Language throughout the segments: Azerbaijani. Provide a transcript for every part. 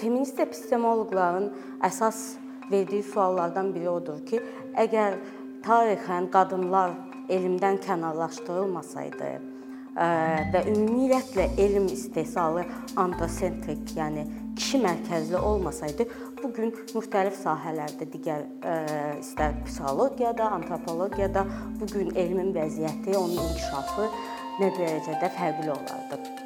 feminist epistemoloqların əsas verdiyi suallardan biri odur ki, əgər tarixən qadınlar elmdən kənarlaşdırılmasaydı və ümumiyyətlə elm istehsalı androsentrik, yəni kişi mərkəzli olmasaydı, bu gün müxtəlif sahələrdə digər istər psixologiyada, antropologiyada bu gün elmin vəziyyəti, onun inkişafı nə dərəcədə fərqli olardı.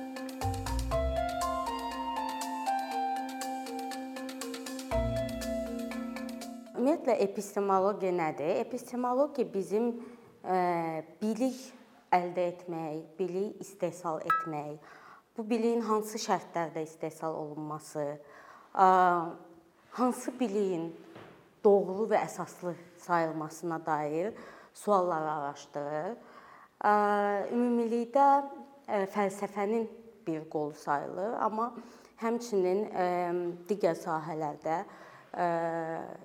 Ümumiyyətlə epistemologiya nədir? Epistemologiya bizim bilik əldə etmək, bilik istehsal etmək, bu biliyin hansı şərtlərdə istehsal olunması, hansı biliyin doğru və əsaslı sayılmasına dair sualları araşdırır. Ümumilikdə fəlsəfənin bir qolu sayılır, amma həmçinin digər sahələrdə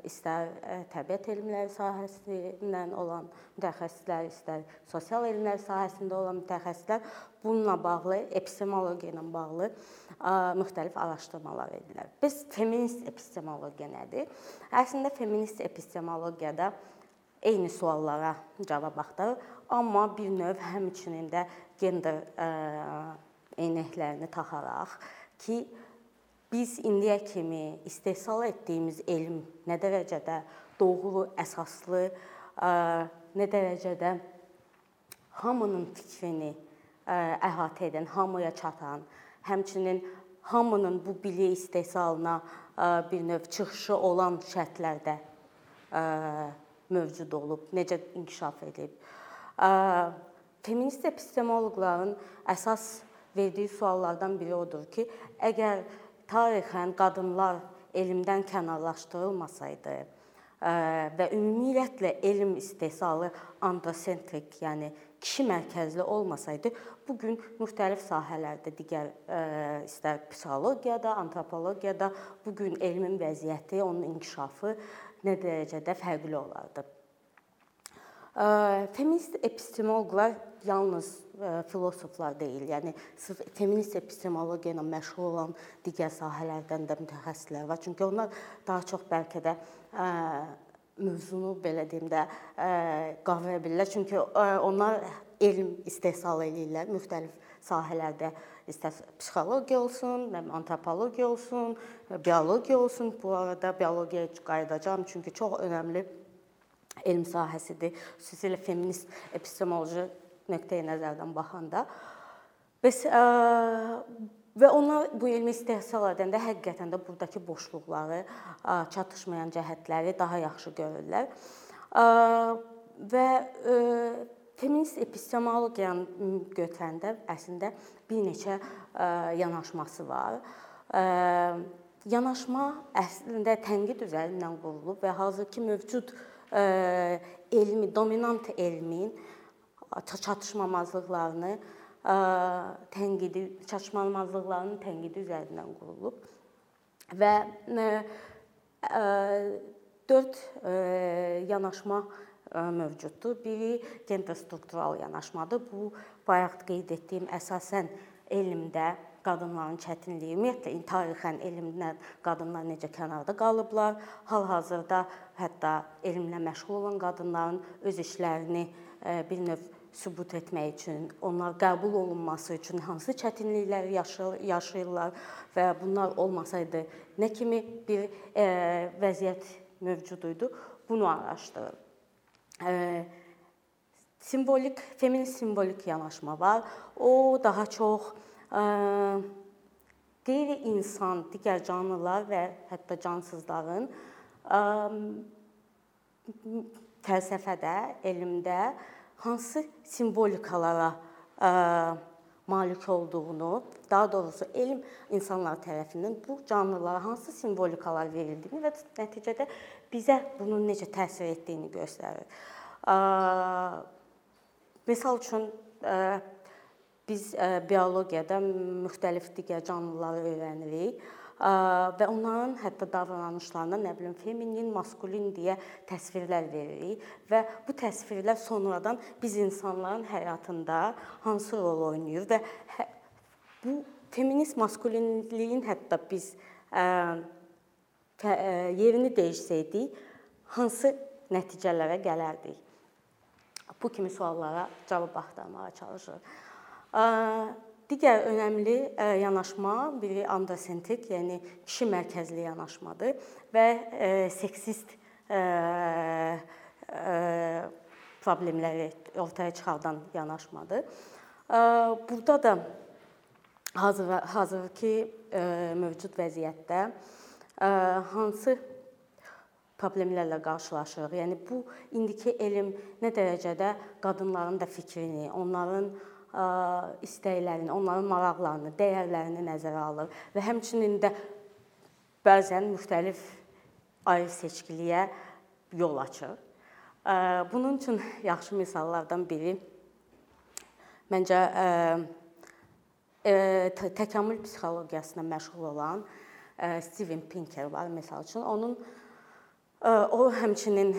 istər təbiət elmləri sahəsindən olan mütəxəssislər, istər sosial elmlər sahəsində olan mütəxəssislər bununla bağlı, epistemologiya ilə bağlı müxtəlif araşdırmalar edirlər. Biz feminist epistemologiya nədir? Əslində feminist epistemologiyada eyni suallara cavab axtarır, amma bir növ həmçinin də gender eynəklərini taxaraq ki, biz indiyə kimi istehsal etdiyimiz elm nə dərəcədə doğru, əsaslı, nə dərəcədə hamının fikrini əhatə edən, hamıya çatan, həmçinin hamının bu bilik istehsalına bir növ çıxışı olan şərtlərdə mövcud olub, necə inkişaf edib. Feminist epistemoloqların əsas verdiyi suallardan biri odur ki, əgər tarixən qadınlar elmdən kənarlaşdırılmasaydı və ümumiyyətlə elm istehsalı androsentrik, yəni kişi mərkəzli olmasaydı, bu gün müxtəlif sahələrdə digər istər psixologiyada, antropologiyada bu gün elmin vəziyyəti, onun inkişafı nə dərəcədə fərqli olardı. Feminist epistemoloqlar yalnız filosoflar deyil, yəni sırf feminist epistemologiya ilə məşğul olan digər sahələrdən də mütəxəssislər var. Çünki onlar daha çox bəlkə də mövzunu belə deyim də qavraya bilirlər. Çünki onlar elm istehsal eləyirlər müxtəlif sahələrdə istər psixologiya olsun, antropologiya olsun, biologiya olsun. Bu arada biologiyaya qayıdacağam çünki çox önəmli elm sahəsidir. Xüsusilə feminist epistemoloji nöqteyi nəzərdən baxanda. Bəs və onlar bu elmi istehsal edəndə həqiqətən də burdakı boşluqları, çatışmayan cəhətləri daha yaxşı görürlər. Və feminist epistemologiyanı götürəndə əslində bir neçə yanaşması var. Yanaşma əslində tənqid üzərindən qurulub və hazırki mövcud elmi, dominant elmin çatışmamazlıqlarını tənqidi, çatışmamazlıqlarının tənqidi üzərindən qurulub və 4 yanaşma mövcuddur. Biri gender struktural yanaşmadır. Bu bayaq qeyd etdiyim əsasən elmdə qadınların çətinliyi, ümumiyyətlə tarixən elmdən qadınlar necə kənarda qalıblar, hal-hazırda hətta elmlə məşğul olan qadınların öz işlərini bir növ sübut etmək üçün, onlar qəbul olunması üçün hansı çətinliklər yaşayırlar və bunlar olmasaydı nə kimi bir vəziyyət mövcud idi, bunu araşdırır. Simvolik, feminist simvolik yanaşma var. O daha çox qeyri-insan, digər canlılar və hətta cansızların fəlsəfədə, elmdə hansı simvolikalara malik olduğunu, daha doğrusu elm insanlar tərəfindən bu canlılara hansı simvolikalar verildiyini və nəticədə bizə bunun necə təsir etdiyini göstərir. Məsəl üçün biz biologiyada müxtəlif digər canlıları öyrənirik və onların hətta davranışlarına nə bilim feminin, maskulin deyə təsvirlər veririk və bu təsvirlər sonradan biz insanların həyatında hansı rol oynayır və hə, bu feminist maskulinliyin hətta biz yerini dəyişsəydik hansı nəticələrə gələrdik? Bu kimi suallara cavab axtarmağa çalışırıq. Digər önəmli yanaşma biri androsentrik, yəni kişi mərkəzli yanaşmadır və seksist problemləri ortaya çıxardan yanaşmadır. Burada da hazır hazırki mövcud vəziyyətdə hansı problemlərlə qarşılaşırıq? Yəni bu indiki elm nə dərəcədə qadınların da fikrini, onların istəklərini, onların maraqlarını, dəyərlərini nəzərə alır və həmçinin də bəzən müxtəlif ayrı seçkiliyə yol açır. Bunun üçün yaxşı misallardan biri məncə təkamül psixologiyasına məşğul olan Steven Pinker var məsəl üçün. Onun o həmçinin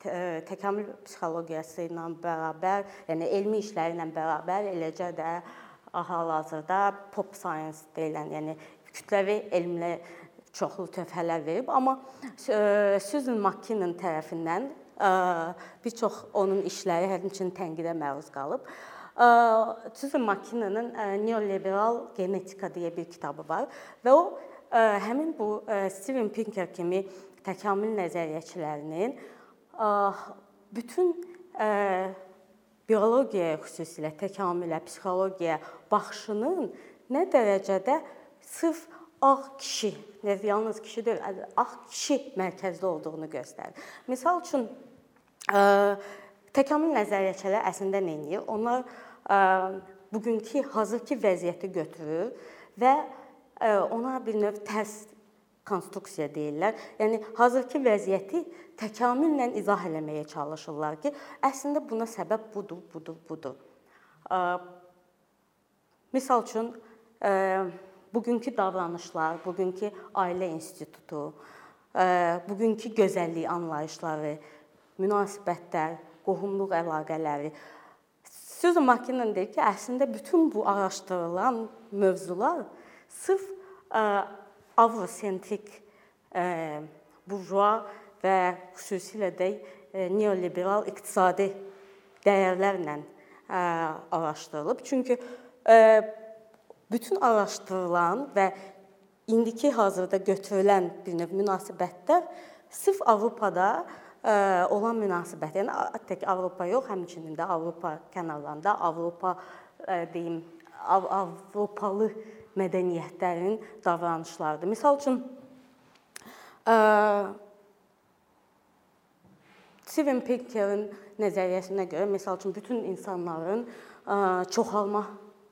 təkamül psixologiyası ilə bərabər, yəni elmi işləri ilə bərabər eləcə də hal-hazırda pop science deyilən, yəni kütləvi elmlə çoxlu töhfələr verib, amma Susan McKinnon tərəfindən bir çox onun işləri həmçinin tənqidə məruz qalıb. Susan McKinnonun Neoliberal Genetika deyə bir kitabı var və o həmin bu Steven Pinker kimi təkamül nəzəriyyəçilərinin bütün biologiyaya xüsusilə təkamülə, psixologiyaya baxışının nə dərəcədə sırf ağ kişi, yalnız kişi deyil, ağ kişi mərkəzdə olduğunu göstərir. Məsəl üçün təkamül nəzəriyyəçiləri əslində nə edir? Onlar bugünkü hazırki vəziyyəti götürür və ona bir növ tərs konstruksiya deyirlər. Yəni hazırki vəziyyəti təkamüllə izah eləməyə çalışırlar ki, əslində buna səbəb budur, budur, budur. Məsəl üçün bugünkü davranışlar, bugünkü ailə institutu, bugünkü gözəllik anlayışları, münasibətlər, qohumluq əlaqələri Susan McKinnon deyir ki, əslində bütün bu araşdırılan mövzular sırf avrosentrik burjua və xüsusilə də neoliberal iqtisadi dəyərlərlə araşdırılıb. Çünki bütün araşdırılan və indiki hazırda götürülən bir növ münasibətlər sırf Avropada olan münasibət. Yəni tək Avropa yox, həmçinin də Avropa kənarlarında Avropa deyim Av Avropalı mədəniyyətlərin davranışlarıdır. Məsəl üçün Steven Pinkerin nəzəriyyəsinə görə məsəl üçün bütün insanların çoxalma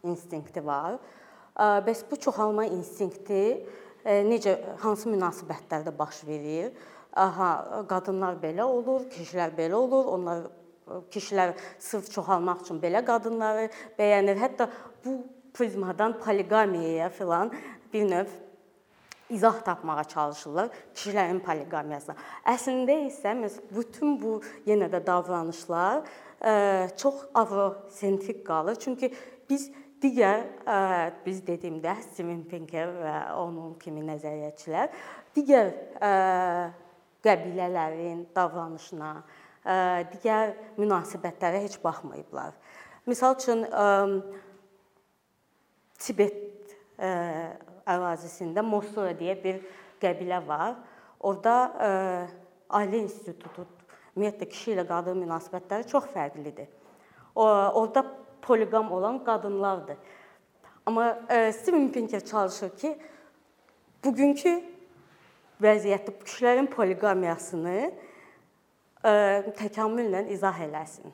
instinkti var. Bəs bu çoxalma instinkti necə hansı münasibətlərdə baş verir? Aha, qadınlar belə olur, kişilər belə olur. Onlar kişilər sırf çoxalmaq üçün belə qadınları bəyənir. Hətta bu prizmadan poliqamiyaya filan bir növ izah tapmağa çalışırlar kişilərin poliqamiyasına. Əslində isə bütün bu yenə də davranışlar çox avrosentrik qalır. Çünki biz digər biz dediyimdə Steven Pinker və onun kimi nəzəriyyəçilər digər qəbilələrin davranışına, digər münasibətlərə heç baxmayıblar. Məsəl üçün Tibet ərazisində Mosora deyə bir qəbilə var. Orda ailə institutu, ümumiyyətlə kişi ilə qadın münasibətləri çox fərqlidir. Orda poliqam olan qadınlardır. Amma Steven Pinker çalışır ki, bugünkü vəziyyətdə kişilərin poliqamiyasını ə, təkamüllə izah eləsin.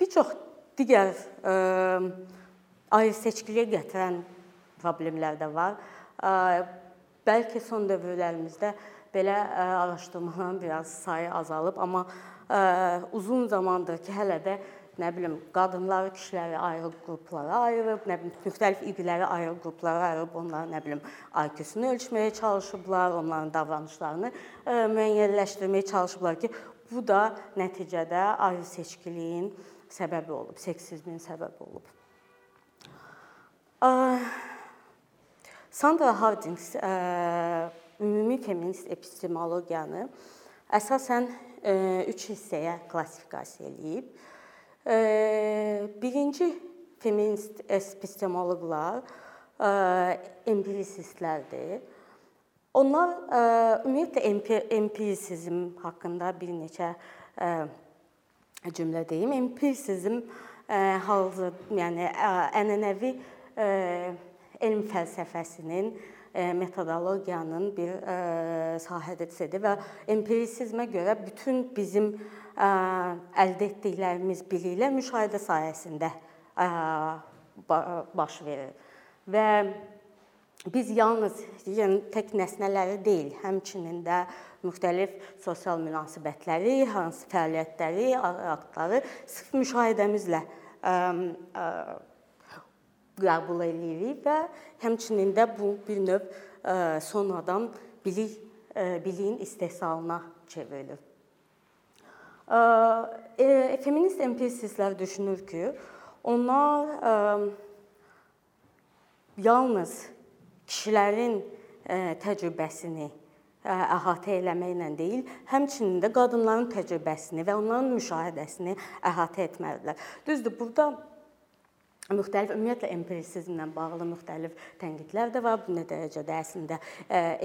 Bir çox digər ə, ayrı seçkiliyə gətirən problemlər də var. Ə, bəlkə son dövrlərimizdə belə ə, araşdırmaların biraz sayı azalıb, amma uzun zamandır ki, hələ də nə bilim, qadınları, kişiləri ayrı qruplara ayırıb, nə bilim, müxtəlif iqləri ayrı qruplara ayırıb, onların nə bilim, IQ-sunu ölçməyə çalışıblar, onların davranışlarını müəyyənləşdirməyə çalışıblar ki, bu da nəticədə ayrı seçkiliyin səbəbi olub, seksizmin səbəbi olub. Sandra Harding ümumi feminist epistemologiyanı əsasən 3 hissəyə klassifikasiya eləyib. Birinci feminist epistemoloqlar empirisistlərdir. Onlar ümumiyyətlə empirisizm haqqında bir neçə cümlə deyim. Empirisizm hazır, yəni ənənəvi elm fəlsəfəsinin metodologiyanın bir sahəsidir və empirisizmə görə bütün bizim əldə etdiklərimiz biliklə müşahidə sayəsində baş verir. Və biz yalnız yəni tək nəsnələri deyil, həmçinin də müxtəlif sosial münasibətləri, hansı fəaliyyətləri, aktları sırf müşahidəmizlə qəbul eləyirik və həmçinin də bu bir növ sonradan bilik biliyin istehsalına çevrilir. E, feminist empirisistlər düşünür ki, onlar yalnız kişilərin təcrübəsini əhatə eləməklə deyil, həmçinin də qadınların təcrübəsini və onların müşahidəsini əhatə etməlidirlər. Düzdür, burada müxtəlif ümumiyyətlə empirisizmlə bağlı müxtəlif tənqidlər də var. Bu nə dərəcədə əslində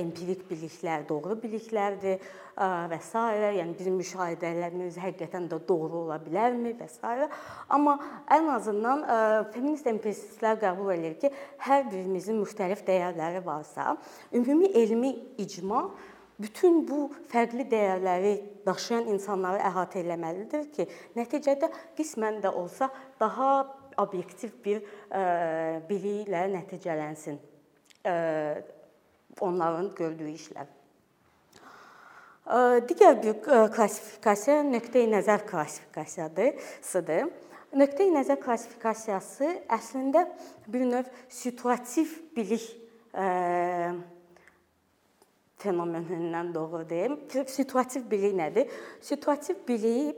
empirik biliklər doğru biliklərdir və s. yəni bizim müşahidələrimiz həqiqətən də doğru ola bilərmi və s. Amma ən azından feminist empirisistlər qəbul edir ki, hər birimizin müxtəlif dəyərləri varsa, ümumi elmi icma bütün bu fərqli dəyərləri daşıyan insanları əhatə etməlidir ki, nəticədə qismən də olsa daha obyektiv bir biliklə nəticələnsin onların gördüyü işlər. Digər bir klassifikasiya nöqteyi-nəzər klassifikasiyasıdır. Nöqteyi-nəzər klassifikasiyası əslində bir növ situativ bilik fenomenindən doğrudur. Situativ bilik nədir? Situativ bilik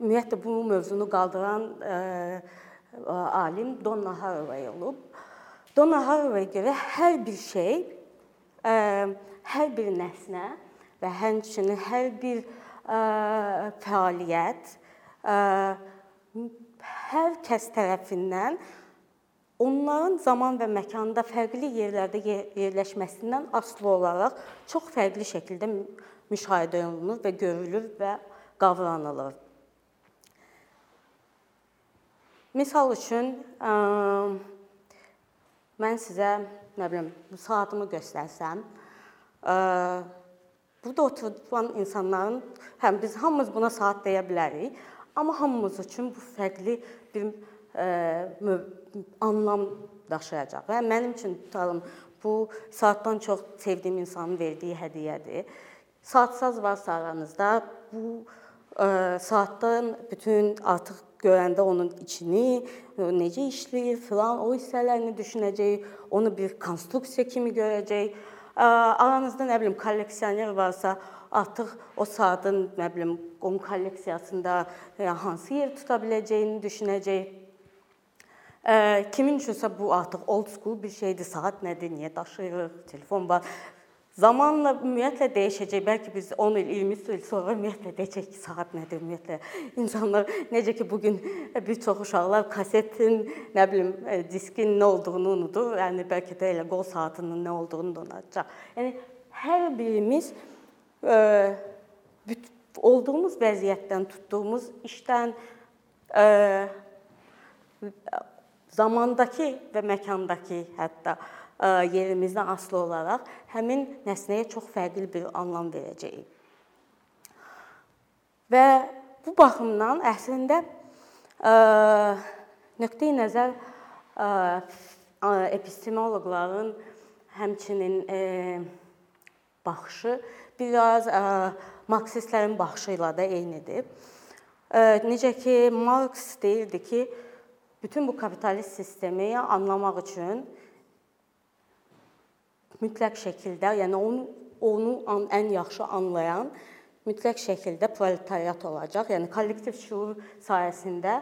ümumiyyətlə bu mövzunu qaldıran ə, e, alim Donna Haraway olub. Donna Haraway görə hər bir şey, ə, e, hər bir nəsnə və həmçinin hər bir ə, e, fəaliyyət ə, hər kəs tərəfindən onların zaman və məkanda fərqli yerlərdə yerləşməsindən asılı olaraq çox fərqli şəkildə müşahidə olunur və görülür və qavranılır. Misal üçün mən sizə nə bilim saatımı göstərsəm, burada oturan insanların həm biz hamımız buna saat deyə bilərik, amma hamımız üçün bu fərqli bir anlam daşıyacaq. Və mənim üçün tutalım bu saatdan çox sevdiyim insanın verdiyi hədiyyədir. Saatsaz varsa aranızda bu ə, saatdan bütün artıq görəndə onun içini, necə işləyir filan, o hissələrini düşünəcək, onu bir konstruksiya kimi görəcək. Aranızda nə bilim kolleksioner varsa, artıq o saatın nə bilim onun kolleksiyasında hansı yer tuta biləcəyini düşünəcək. Kimin üçünsə bu artıq old school bir şeydir. Saat nədir, niyə daşıyırıq, telefon var. Zamanla ümumiyyətlə dəyişəcək. Bəlkə biz 10 il, 20 il sonra ümumiyyətlə deyəcək ki, saat nədir ümumiyyətlə. İnsanlar necə ki bu gün bir çox uşaqlar kasetin, nə bilim, e, diskin nə olduğunu unudur. Yəni bəlkə də elə qol saatının nə olduğunu da unutacaq. Yəni hər birimiz ə, e, olduğumuz vəziyyətdən, tutduğumuz işdən ə, e, zamandakı və məkandakı hətta yerimizdən asılı olaraq həmin nəsnəyə çox fərqli bir anlam verəcəyik. Və bu baxımdan əslində nöqteyi nəzər epistemoloqların həmçinin baxışı biraz marksistlərin baxışı ilə də eynidir. Necə ki Marks deyirdi ki, bütün bu kapitalist sistemi anlamaq üçün mütləq şəkildə, yəni onu onu ən yaxşı anlayan mütləq şəkildə proletariat olacaq. Yəni kollektiv şuur sayəsində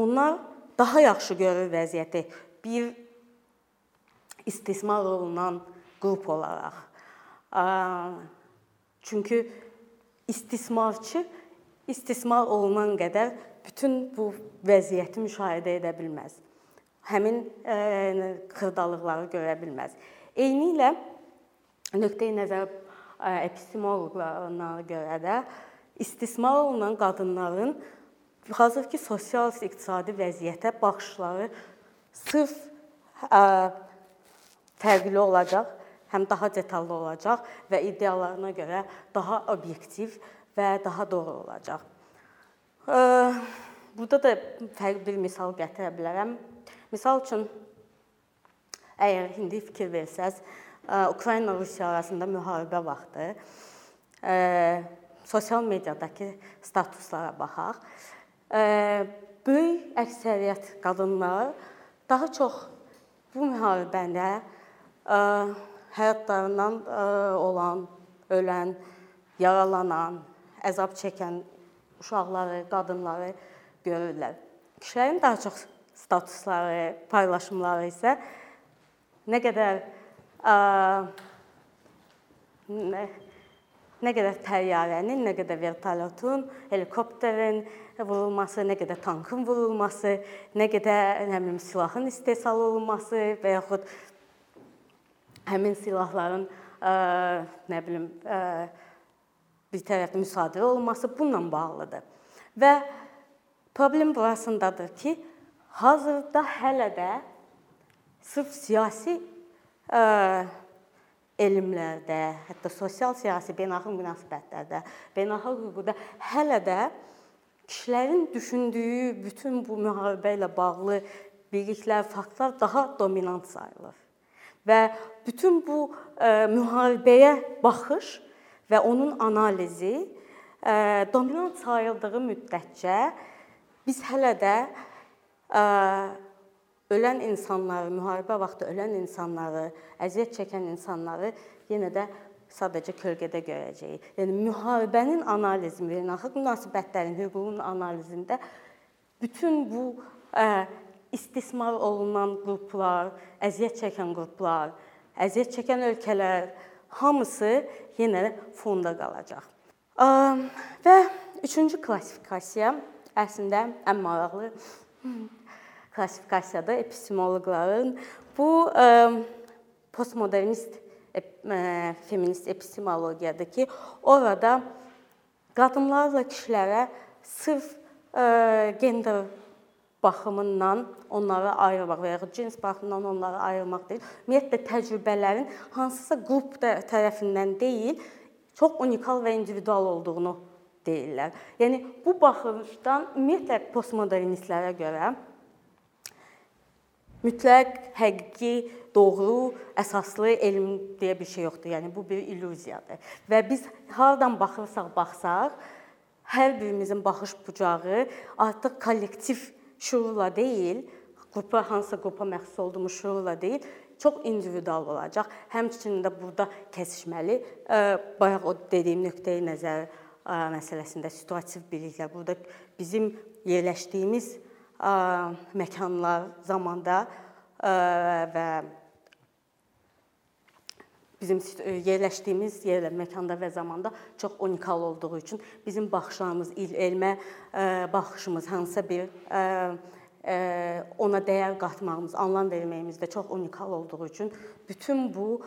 onlar daha yaxşı görür vəziyyəti bir istismar olunan qrup olaraq. Çünki istismarçı istismar olunan qədər bütün bu vəziyyəti müşahidə edə bilməz. Həmin e, xırdalıqları görə bilməz. Eyni ilə nöqteyi nəzər e, epistemoloqlarına görə də istismar olunan qadınların hazırki sosial-iqtisadi vəziyyətə baxışları sırf ə, fərqli olacaq, həm daha detallı olacaq və ideyalarına görə daha obyektiv və daha doğru olacaq. Burada da fərqli bir misal gətirə bilərəm. Misal üçün əgər indi fikir versəz, Ukrayna Rusiya arasında müharibə vaxtı sosial mediadakı statuslara baxaq. Böyük əksəriyyət qadınlar daha çox bu müharibəni həyatlarından olan, ölən, yaralanan, əzab çəkən uşaqları, qadınları görürlər. Kişilərin daha çox statusları, paylaşımları isə nə qədər ə, nə, nə qədər təyyarənin, nə qədər vertolyotun, helikopterin vurulması, nə qədər tankın vurulması, nə qədər nə bilim silahın istehsal olunması və yaxud həmin silahların ə, nə bilim ə, bir tərəfdə müsadirə olunması bununla bağlıdır. Və problem burasındadır ki, hazırda hələ də sırf siyasi ə, elmlərdə, hətta sosial siyasi beynəlxalq münasibətlərdə, beynəlxalq hüquqda hələ də kişilərin düşündüyü bütün bu müharibə ilə bağlı biliklər, faktlar daha dominant sayılır. Və bütün bu ə, müharibəyə baxış və onun analizi dominant sayıldığı müddətcə biz hələ də ölən insanları, müharibə vaxtı ölən insanları, əziyyət çəkən insanları yenə də sadəcə kölgədə görəcəyik. Yəni müharibənin analizi, beynəlxalq münasibətlərin, hüququn analizində bütün bu ə, istismar olunan qruplar, əziyyət çəkən qruplar, əziyyət çəkən ölkələr hamısı yenə fonda qalacaq. Və üçüncü klassifikasiya əslində ən maraqlı klassifikasiyadır epistemoloqların bu postmodernist feminist epistemologiyadır ki, orada qadınlarla kişilərə sırf gender baxımından onları ayırmaq və ya cins baxımından onları ayırmaq deyil. Ümumiyyətlə təcrübələrin hansısa qrup tərəfindən deyil, çox unikal və individual olduğunu deyirlər. Yəni bu baxışdan ümumiyyətlə postmodernistlərə görə mütləq həqiqi, doğru, əsaslı elm deyə bir şey yoxdur. Yəni bu bir illüziyadır. Və biz hardan baxırsaq baxsaq, hər birimizin baxış bucağı artıq kollektiv şuurla deyil, qrupa hansısa qrupa məxsus olduğumuz şuurla deyil, çox individual olacaq. Həmçinin də burada kəsişməli bayaq o dediyim nöqteyi nəzər məsələsində situativ biliklər. Burada bizim yerləşdiyimiz məkanlar zamanda və bizim yerləşdiyimiz yerlə, məkanda və zamanda çox unikal olduğu üçün bizim baxışlarımız, elmə baxışımız hansısa bir ona dəyər qatmağımız, anlam verməyimiz də çox unikal olduğu üçün bütün bu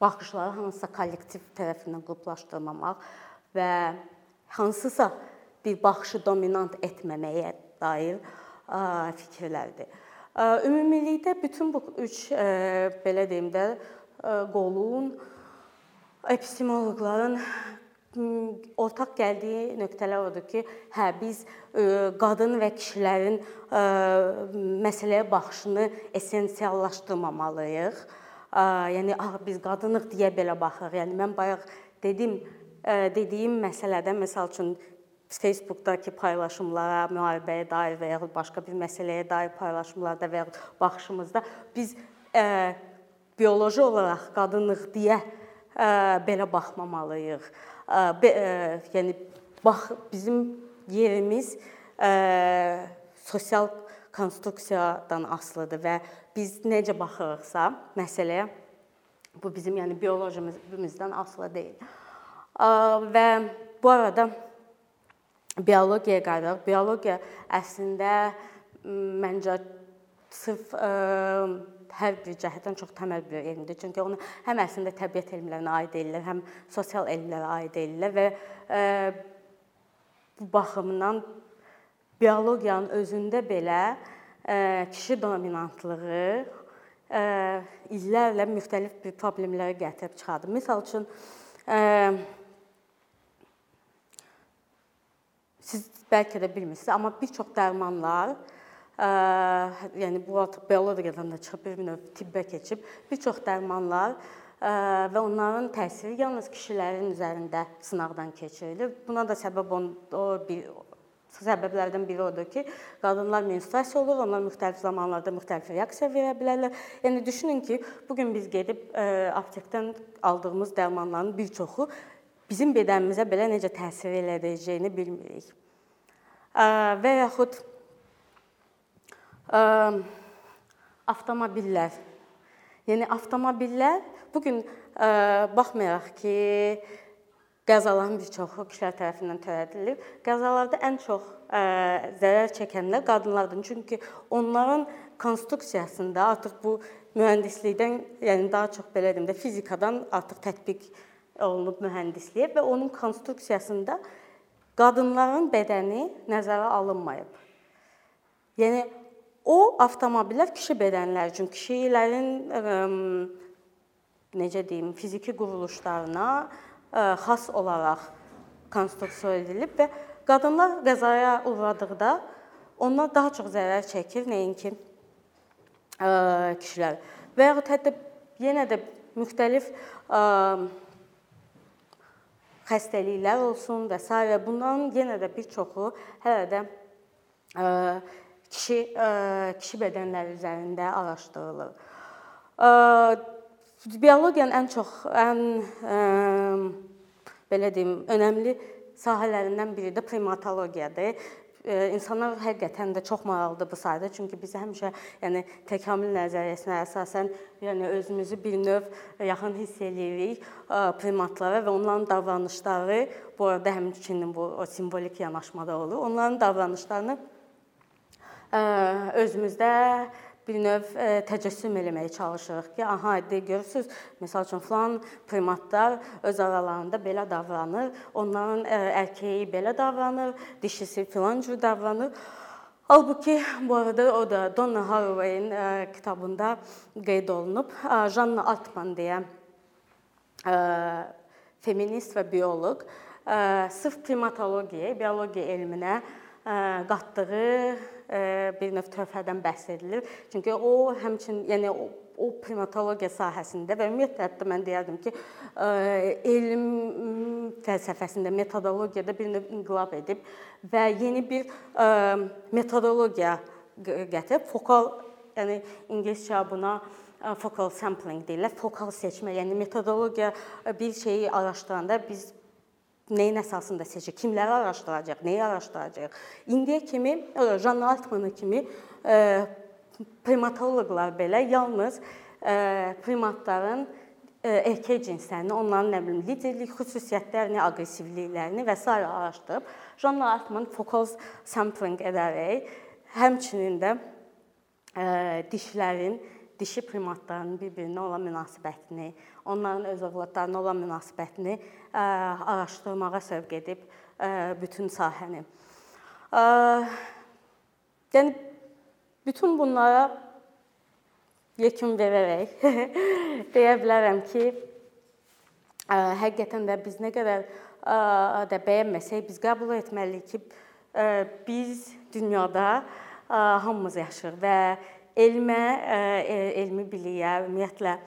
baxışları hansısa kollektiv tərəfindən qruplaşdırmamaq və hansısa bir baxışı dominant etməməyə dair fikirlərdir. Ümumilikdə bütün bu üç belə deyim də qolun epistemoloqların ortaq gəldiyi nöqtələr odur ki, hə biz qadın və kişilərin məsələyə baxışını essensiallaşdırmamalıyıq. Yəni biz qadınıq deyə belə baxırıq. Yəni mən bayaq dedim, dediyim məsələdə məsəl üçün Facebookdakı paylaşımlara, müharibəyə dair və ya başqa bir məsələyə dair paylaşımlarda və ya baxışımızda biz ə, bioloji olaraq qadınlıq deyə ə, belə baxmamalıyıq. Ə, ə, yəni bax bizim yerimiz ə, sosial konstruksiyadan asılıdır və biz necə baxırıqsa məsələyə bu bizim yəni biologiyamızdan asılı deyil. Və bu arada biologiyaya qayıdaq. Biologiya əslində məncə sırf hər bir cəhətdən çox təməl bir elmdir. Çünki onu həm əslində təbiət elmlərinə aid edirlər, həm sosial elmlərə aid edirlər və bu baxımdan biologiyanın özündə belə kişi dominantlığı illərlə müxtəlif bir problemlərə gətirib çıxardı. Məsəl üçün ə, siz bəlkə də bilmirsiniz, amma bir çox dərmanlar ə, yəni bu biologiyadan da çıxıb bir növ tibbə keçib, bir çox dərmanlar ə, və onların təsiri yalnız kişilərin üzərində sınaqdan keçirilir. Buna da səbəb on, o bir səbəblərdən biri odur ki, qadınlar menstruasiya olur, onlar müxtəlif zamanlarda müxtəlif reaksiya verə bilərlər. Yəni düşünün ki, bu gün biz gedib ə, aptekdən aldığımız dərmanların bir çoxu bizim bədənimizə belə necə təsir elədəcəyini bilmirik. Və yaxud avtomobillər. Yəni avtomobillər bu gün baxmayaraq ki, qəzaların bir çoxu kişilər tərəfindən törədilir. Qəzalarda ən çox ə, zərər çəkənlər qadınlardır. Çünki onların konstruksiyasında artıq bu mühəndislikdən, yəni daha çox belə deyim də fizikadan artıq tətbiq olunub mühəndisliyə və onun konstruksiyasında qadınların bədəni nəzərə alınmayıb. Yəni o avtomobillər kişi bədənləri üçün kişilərin ə, necə deyim, fiziki quruluşlarına xas olaraq konstruksiya edilib və qadınlar qəzaya uğradıqda onlar daha çox zərər çəkir nəinki kişilər. Və yaxud hətta yenə də müxtəlif xəstəliklər olsun və s. bunların yenə də bir çoxu hələ də kişi kişi bədənləri üzərində araşdırılır. Biologiyanın ən çox ən ə, belə deyim, önəmli sahələrindən biri də primatologiyadır. İnsanlar həqiqətən də çox maraqlıdır bu sahədə, çünki biz həmişə, yəni təkamül nəzəriyyəsinə əsasən, yəni özümüzü bir növ yaxın hiss eləyirik primatlara və onların davranışları, bu arada həmçinin bu o simvolik yanaşmada olur. Onların davranışlarını özümüzdə bir növ e, təcəssüm eləməyə çalışırıq ki, aha, de görürsüz, məsəl üçün falan primatlar öz aralarında belə davranır, onların e, erkəyi belə davranır, dişisi filan cür davranır. Halbuki bu arada o da Donna Haraway'in e, kitabında qeyd olunub. Janna Altman deyə feminist və bioloq sırf primatologiyaya, biologiya elminə qatdığı bir növ töhfədən bəhs edilir. Çünki o həmçinin yəni o, o primatologiya sahəsində və ümumiyyətlə hətta mən deyərdim ki, elm fəlsəfəsində, metodologiyada bir növ inqilab edib və yeni bir metodologiya gətirib fokal yəni ingiliscə buna focal sampling deyirlər. Fokal seçmə, yəni metodologiya bir şeyi araşdıranda biz nəyin əsasında seçir, kimləri araşdıracaq, nəyi araşdıracaq. İndiyə kimi Jan Altman kimi e, primatoloqlar belə yalnız e, primatların e, erkək cinslərini, onların nə bilim liderlik xüsusiyyətlərini, aqressivliklərini və s. araşdırıb Jan Altman focal sampling edərək həmçinin də dişlərin dişi primatların bir-birinə olan münasibətini, onların öz övladlarına olan münasibətini araşdırmağa sövq edib bütün sahəni. Yəni bütün bunlara yekun verərək deyə bilərəm ki, həqiqətən də biz nə qədər də bəyənməsək, biz qəbul etməliyik ki, biz dünyada hamımız yaşayırıq və elmə, elmi biliyə, ümumiyyətlə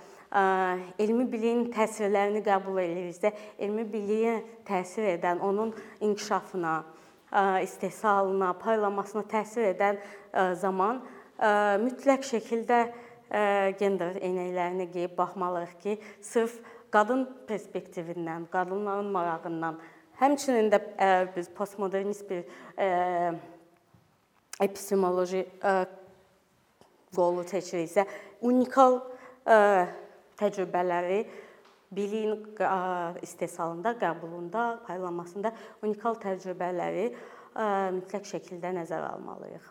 elmi biliyin təsirlərini qəbul ediriksə, elmi biliyə təsir edən, onun inkişafına, istehsalına, paylanmasına təsir edən zaman mütləq şəkildə gender eynəklərini geyib baxmalıyıq ki, sırf qadın perspektivindən, qadınların marağından Həmçinin də biz postmodernist bir epistemoloji qolu seçiriksə, unikal ə, təcrübələri biliyin istehsalında, qəbulunda, paylanmasında unikal təcrübələri mütləq şəkildə nəzərə almalıyıq.